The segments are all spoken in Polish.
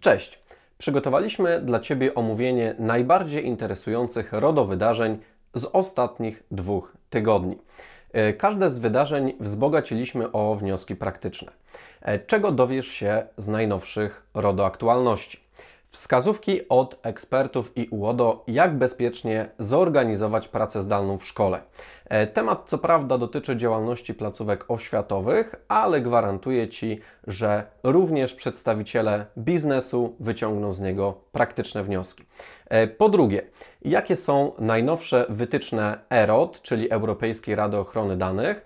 Cześć! Przygotowaliśmy dla Ciebie omówienie najbardziej interesujących RODO wydarzeń z ostatnich dwóch tygodni. E, każde z wydarzeń wzbogaciliśmy o wnioski praktyczne. E, czego dowiesz się z najnowszych RODO aktualności? Wskazówki od ekspertów i UODO, jak bezpiecznie zorganizować pracę zdalną w szkole. E, temat co prawda dotyczy działalności placówek oświatowych, ale gwarantuję Ci, że również przedstawiciele biznesu wyciągną z niego praktyczne wnioski. E, po drugie, jakie są najnowsze wytyczne EROD, czyli Europejskiej Rady Ochrony Danych, e,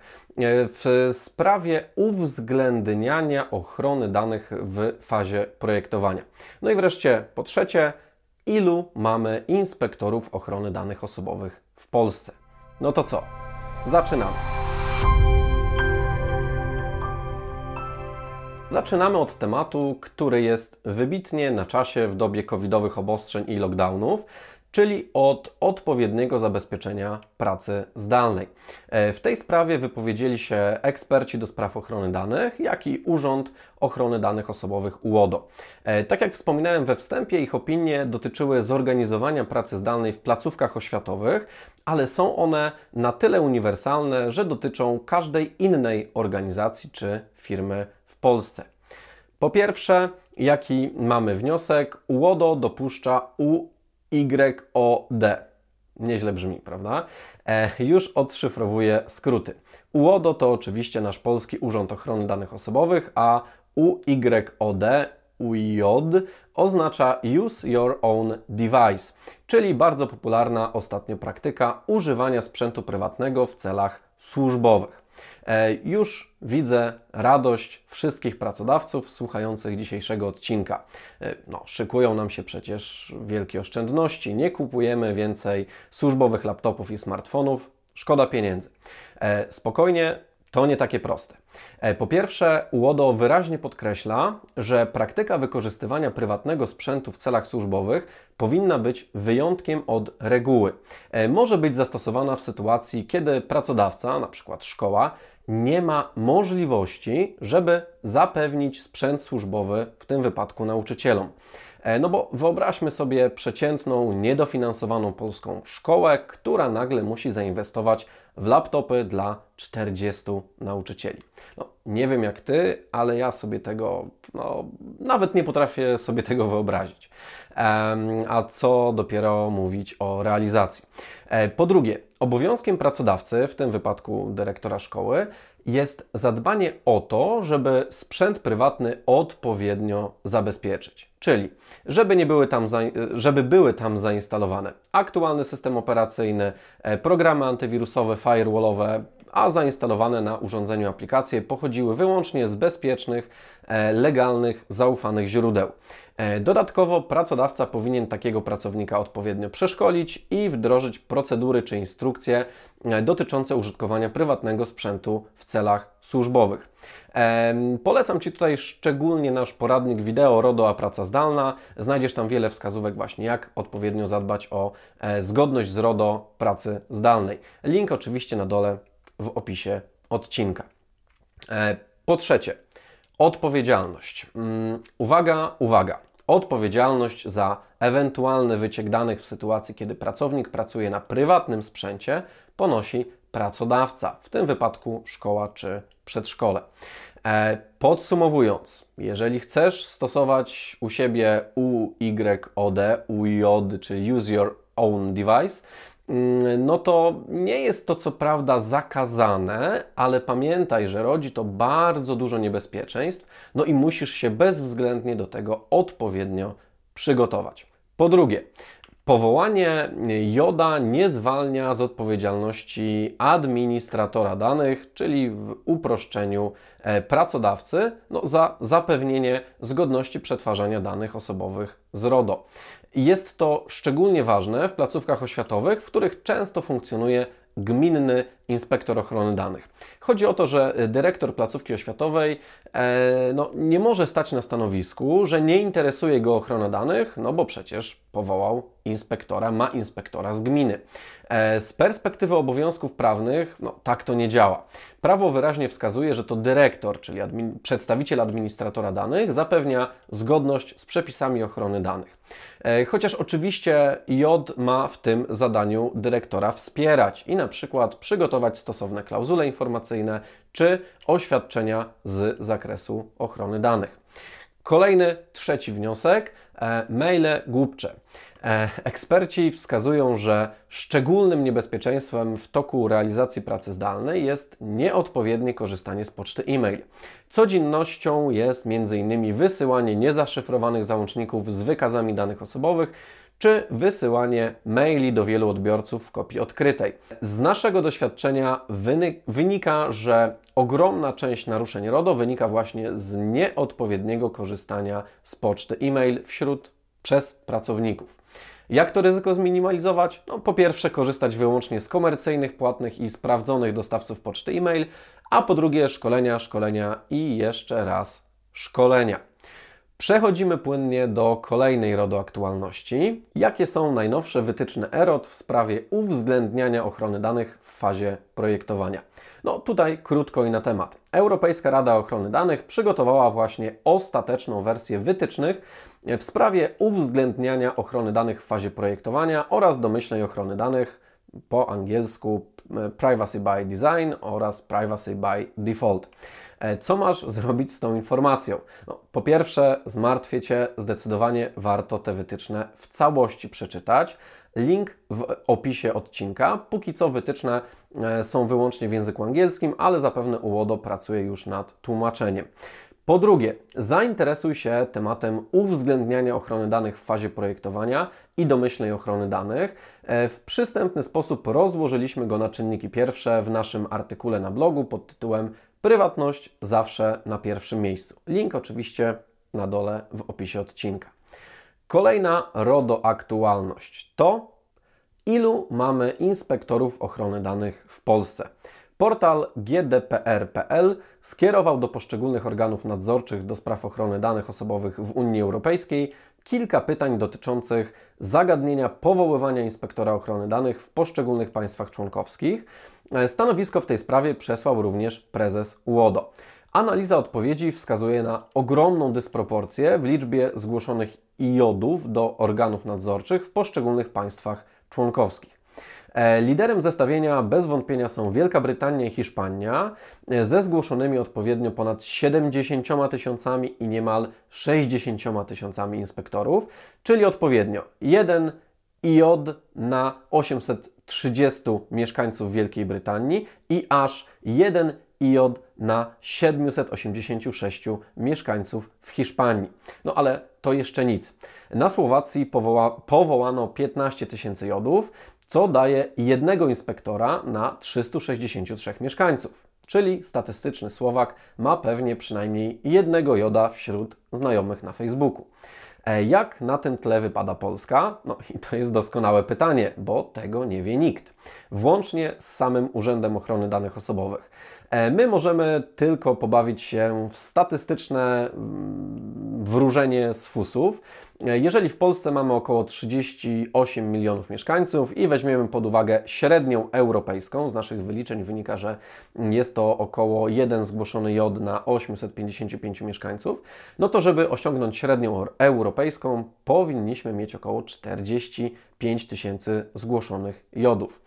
w sprawie uwzględniania ochrony danych w fazie projektowania. No i wreszcie, po trzecie, ilu mamy inspektorów ochrony danych osobowych w Polsce. No to co? Zaczynamy. Zaczynamy od tematu, który jest wybitnie na czasie w dobie covidowych obostrzeń i lockdownów, czyli od odpowiedniego zabezpieczenia pracy zdalnej. E, w tej sprawie wypowiedzieli się eksperci do spraw ochrony danych, jak i Urząd Ochrony Danych Osobowych UODO. E, tak jak wspominałem we wstępie, ich opinie dotyczyły zorganizowania pracy zdalnej w placówkach oświatowych, ale są one na tyle uniwersalne, że dotyczą każdej innej organizacji czy firmy w Polsce. Po pierwsze, jaki mamy wniosek? UODO dopuszcza UYOD. Nieźle brzmi, prawda? E, już odszyfrowuję skróty. UODO to oczywiście nasz polski Urząd Ochrony Danych Osobowych, a UYOD UJ oznacza Use Your Own Device, czyli bardzo popularna ostatnio praktyka używania sprzętu prywatnego w celach służbowych. E, już widzę radość wszystkich pracodawców słuchających dzisiejszego odcinka. E, no, szykują nam się przecież wielkie oszczędności, nie kupujemy więcej służbowych laptopów i smartfonów, szkoda pieniędzy. E, spokojnie, to nie takie proste. E, po pierwsze, UODO wyraźnie podkreśla, że praktyka wykorzystywania prywatnego sprzętu w celach służbowych powinna być wyjątkiem od reguły. E, może być zastosowana w sytuacji, kiedy pracodawca, np. szkoła, nie ma możliwości, żeby zapewnić sprzęt służbowy, w tym wypadku nauczycielom. E, no bo wyobraźmy sobie przeciętną, niedofinansowaną polską szkołę, która nagle musi zainwestować w laptopy dla 40 nauczycieli. No, nie wiem jak Ty, ale ja sobie tego, no, nawet nie potrafię sobie tego wyobrazić. A co dopiero mówić o realizacji. E, po drugie, obowiązkiem pracodawcy, w tym wypadku dyrektora szkoły, jest zadbanie o to, żeby sprzęt prywatny odpowiednio zabezpieczyć. Czyli, żeby, nie były tam żeby były tam zainstalowane aktualny system operacyjny, e, programy antywirusowe, firewallowe, a zainstalowane na urządzeniu aplikacje pochodziły wyłącznie z bezpiecznych, e, legalnych, zaufanych źródeł. E, dodatkowo pracodawca powinien takiego pracownika odpowiednio przeszkolić i wdrożyć procedury czy instrukcje dotyczące użytkowania prywatnego sprzętu w celach służbowych. Polecam Ci tutaj szczególnie nasz poradnik wideo RODO a praca zdalna. Znajdziesz tam wiele wskazówek właśnie jak odpowiednio zadbać o e, zgodność z RODO pracy zdalnej. Link oczywiście na dole w opisie odcinka. E, po trzecie, odpowiedzialność. Mm, uwaga, uwaga. Odpowiedzialność za ewentualny wyciek danych w sytuacji, kiedy pracownik pracuje na prywatnym sprzęcie, ponosi pracodawca, w tym wypadku szkoła czy przedszkole. E, podsumowując, jeżeli chcesz stosować u siebie UYOD, UJ, czyli Use Your Own Device, mm, no to nie jest to co prawda zakazane, ale pamiętaj, że rodzi to bardzo dużo niebezpieczeństw, no i musisz się bezwzględnie do tego odpowiednio przygotować. Po drugie, Powołanie JODA nie zwalnia z odpowiedzialności administratora danych, czyli w uproszczeniu e, pracodawcy no, za zapewnienie zgodności przetwarzania danych osobowych z RODO. Jest to szczególnie ważne w placówkach oświatowych, w których często funkcjonuje gminny inspektor ochrony danych. Chodzi o to, że dyrektor placówki oświatowej e, no, nie może stać na stanowisku, że nie interesuje go ochrona danych, no bo przecież powołał inspektora, ma inspektora z gminy. E, z perspektywy obowiązków prawnych, no tak to nie działa. Prawo wyraźnie wskazuje, że to dyrektor, czyli admin, przedstawiciel administratora danych, zapewnia zgodność z przepisami ochrony danych. E, chociaż oczywiście J ma w tym zadaniu dyrektora wspierać i na przykład przygotować stosowne klauzule informacyjne czy oświadczenia z zakresu ochrony danych. Kolejny, trzeci wniosek, e, maile głupcze. E, eksperci wskazują, że szczególnym niebezpieczeństwem w toku realizacji pracy zdalnej jest nieodpowiednie korzystanie z poczty e-mail. Codziennością jest m.in. wysyłanie niezaszyfrowanych załączników z wykazami danych osobowych, czy wysyłanie maili do wielu odbiorców w kopii odkrytej. Z naszego doświadczenia wynika, że ogromna część naruszeń RODO wynika właśnie z nieodpowiedniego korzystania z poczty e-mail wśród przez pracowników. Jak to ryzyko zminimalizować? No, po pierwsze, korzystać wyłącznie z komercyjnych, płatnych i sprawdzonych dostawców poczty e-mail, a po drugie, szkolenia, szkolenia i jeszcze raz szkolenia. Przechodzimy płynnie do kolejnej RODO aktualności. Jakie są najnowsze wytyczne EROD w sprawie uwzględniania ochrony danych w fazie projektowania? No tutaj krótko i na temat. Europejska Rada Ochrony Danych przygotowała właśnie ostateczną wersję wytycznych w sprawie uwzględniania ochrony danych w fazie projektowania oraz domyślnej ochrony danych po angielsku Privacy by Design oraz Privacy by Default. E, co masz zrobić z tą informacją? No, po pierwsze, zmartwię Cię, zdecydowanie warto te wytyczne w całości przeczytać. Link w opisie odcinka. Póki co wytyczne e, są wyłącznie w języku angielskim, ale zapewne UODO pracuje już nad tłumaczeniem. Po drugie, zainteresuj się tematem uwzględniania ochrony danych w fazie projektowania i domyślnej ochrony danych. E, w przystępny sposób rozłożyliśmy go na czynniki pierwsze w naszym artykule na blogu pod tytułem Prywatność zawsze na pierwszym miejscu. Link oczywiście na dole w opisie odcinka. Kolejna RODO aktualność to ilu mamy inspektorów ochrony danych w Polsce. Portal GDPR.pl skierował do poszczególnych organów nadzorczych do spraw ochrony danych osobowych w Unii Europejskiej kilka pytań dotyczących zagadnienia powoływania inspektora ochrony danych w poszczególnych państwach członkowskich. Stanowisko w tej sprawie przesłał również prezes UODO. Analiza odpowiedzi wskazuje na ogromną dysproporcję w liczbie zgłoszonych iodów do organów nadzorczych w poszczególnych państwach członkowskich. E, liderem zestawienia bez wątpienia są Wielka Brytania i Hiszpania e, ze zgłoszonymi odpowiednio ponad 70 tysiącami i niemal 60 tysiącami inspektorów, czyli odpowiednio 1 IOD na 830 mieszkańców Wielkiej Brytanii i aż 1 IOD na 786 mieszkańców w Hiszpanii. No ale to jeszcze nic. Na Słowacji powoła, powołano 15 tysięcy jodów, co daje jednego inspektora na 363 mieszkańców. Czyli statystyczny Słowak ma pewnie przynajmniej jednego joda wśród znajomych na Facebooku. E, jak na tym tle wypada Polska? No i to jest doskonałe pytanie, bo tego nie wie nikt. Włącznie z samym Urzędem Ochrony Danych Osobowych. E, my możemy tylko pobawić się w statystyczne mm, wróżenie z fusów. Jeżeli w Polsce mamy około 38 milionów mieszkańców i weźmiemy pod uwagę średnią europejską, z naszych wyliczeń wynika, że jest to około 1 zgłoszony jod na 855 mieszkańców, no to żeby osiągnąć średnią europejską, powinniśmy mieć około 45 tysięcy zgłoszonych jodów.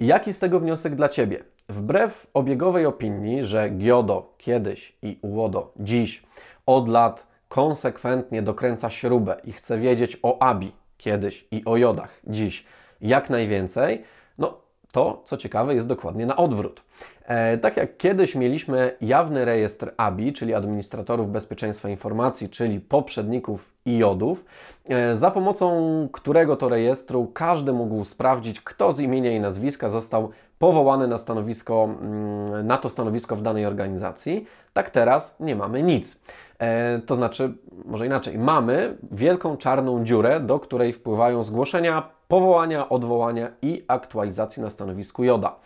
Jaki z tego wniosek dla Ciebie? Wbrew obiegowej opinii, że GIODO kiedyś i UODO dziś od lat konsekwentnie dokręca śrubę i chce wiedzieć o ABI kiedyś i o jodach dziś jak najwięcej, no to, co ciekawe, jest dokładnie na odwrót. E, tak jak kiedyś mieliśmy jawny rejestr ABI, czyli administratorów bezpieczeństwa informacji, czyli poprzedników IODów, e, za pomocą którego to rejestru każdy mógł sprawdzić, kto z imienia i nazwiska został powołany na stanowisko, mm, na to stanowisko w danej organizacji. Tak teraz nie mamy nic. E, to znaczy, może inaczej, mamy wielką czarną dziurę, do której wpływają zgłoszenia, powołania, odwołania i aktualizacji na stanowisku JODA.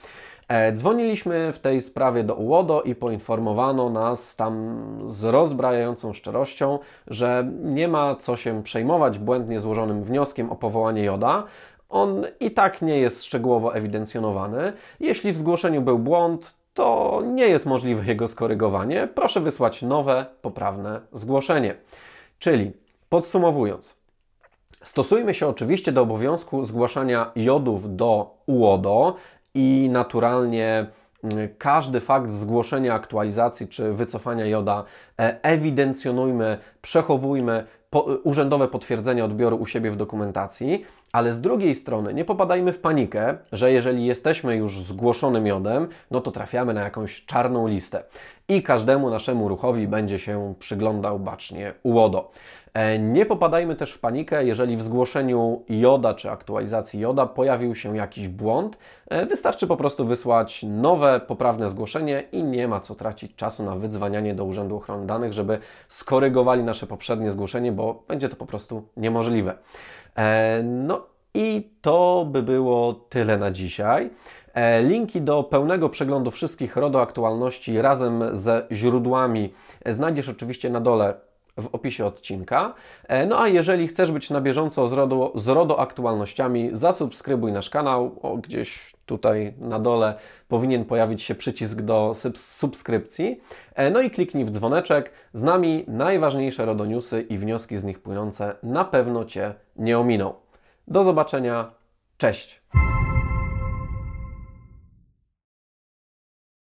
E, dzwoniliśmy w tej sprawie do UODO i poinformowano nas tam z rozbrajającą szczerością, że nie ma co się przejmować błędnie złożonym wnioskiem o powołanie JODA. On i tak nie jest szczegółowo ewidencjonowany. Jeśli w zgłoszeniu był błąd, to nie jest możliwe jego skorygowanie. Proszę wysłać nowe, poprawne zgłoszenie. Czyli podsumowując, stosujmy się oczywiście do obowiązku zgłaszania jodów do UODO i naturalnie mm, każdy fakt zgłoszenia aktualizacji czy wycofania joda e, ewidencjonujmy, przechowujmy urzędowe potwierdzenie odbioru u siebie w dokumentacji, ale z drugiej strony nie popadajmy w panikę, że jeżeli jesteśmy już zgłoszonym jodem, no to trafiamy na jakąś czarną listę i każdemu naszemu ruchowi będzie się przyglądał bacznie UODO. E, nie popadajmy też w panikę, jeżeli w zgłoszeniu joda czy aktualizacji joda pojawił się jakiś błąd. E, wystarczy po prostu wysłać nowe, poprawne zgłoszenie i nie ma co tracić czasu na wydzwanianie do Urzędu Ochrony Danych, żeby skorygowali nasze poprzednie zgłoszenie, bo będzie to po prostu niemożliwe. E, no i to by było tyle na dzisiaj. Linki do pełnego przeglądu wszystkich RODO aktualności razem ze źródłami znajdziesz oczywiście na dole w opisie odcinka. E, no a jeżeli chcesz być na bieżąco z RODO, z RODO aktualnościami, zasubskrybuj nasz kanał. O, gdzieś tutaj na dole powinien pojawić się przycisk do subskrypcji. E, no i kliknij w dzwoneczek. Z nami najważniejsze RODO newsy i wnioski z nich płynące na pewno Cię nie ominą. Do zobaczenia. Cześć!